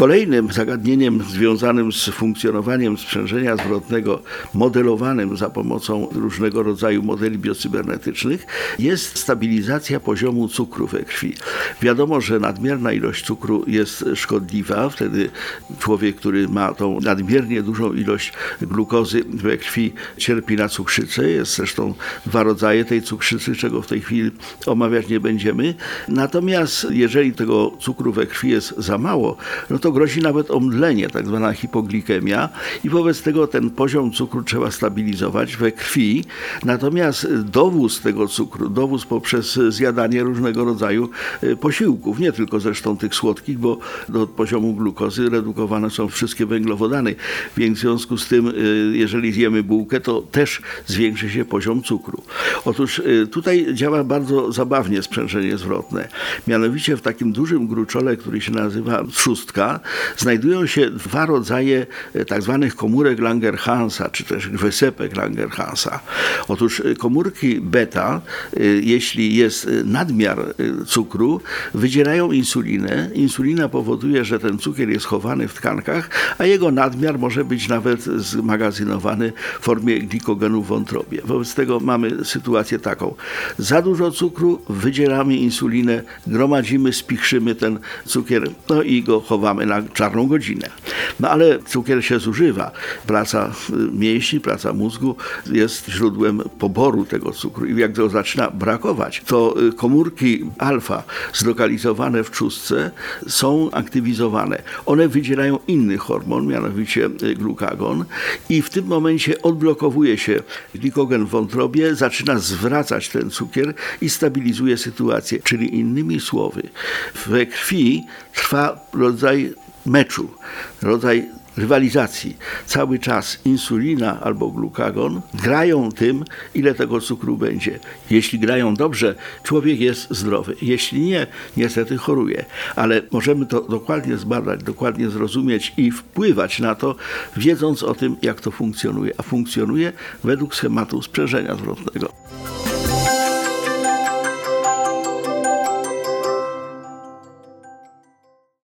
Kolejnym zagadnieniem związanym z funkcjonowaniem sprzężenia zwrotnego modelowanym za pomocą różnego rodzaju modeli biocybernetycznych jest stabilizacja poziomu cukru we krwi. Wiadomo, że nadmierna ilość cukru jest szkodliwa. Wtedy człowiek, który ma tą nadmiernie dużą ilość glukozy we krwi, cierpi na cukrzycę. Jest zresztą dwa rodzaje tej cukrzycy, czego w tej chwili omawiać nie będziemy. Natomiast jeżeli tego cukru we krwi jest za mało, no to grozi nawet omdlenie, tak zwana hipoglikemia i wobec tego ten poziom cukru trzeba stabilizować we krwi. Natomiast dowóz tego cukru, dowóz poprzez zjadanie różnego rodzaju e, posiłków, nie tylko zresztą tych słodkich, bo do poziomu glukozy redukowane są wszystkie węglowodany, więc w związku z tym, e, jeżeli zjemy bułkę, to też zwiększy się poziom cukru. Otóż e, tutaj działa bardzo zabawnie sprzężenie zwrotne. Mianowicie w takim dużym gruczole, który się nazywa trzustka, znajdują się dwa rodzaje e, tak zwanych komórek Langerhansa, czy też wysepek Langerhansa. Otóż e, komórki beta, e, jeśli jest nadmiar cukru, wydzielają insulinę. Insulina powoduje, że ten cukier jest chowany w tkankach, a jego nadmiar może być nawet zmagazynowany w formie glikogenu w wątrobie. Wobec tego mamy sytuację taką. Za dużo cukru, wydzielamy insulinę, gromadzimy, spichrzymy ten cukier, no i go chowamy na czarną godzinę. No ale cukier się zużywa. Praca y, mięśni, praca mózgu jest źródłem poboru tego cukru i jak go zaczyna brakować, to y, komórki alfa zlokalizowane w trzustce są aktywizowane. One wydzielają inny hormon, mianowicie y, glukagon i w tym momencie odblokowuje się glikogen w wątrobie, zaczyna zwracać ten cukier i stabilizuje sytuację. Czyli innymi słowy, we krwi trwa rodzaj meczu, rodzaj rywalizacji. Cały czas insulina albo glukagon grają tym, ile tego cukru będzie. Jeśli grają dobrze, człowiek jest zdrowy. Jeśli nie, niestety choruje. Ale możemy to dokładnie zbadać, dokładnie zrozumieć i wpływać na to, wiedząc o tym, jak to funkcjonuje. A funkcjonuje według schematu sprzężenia zwrotnego.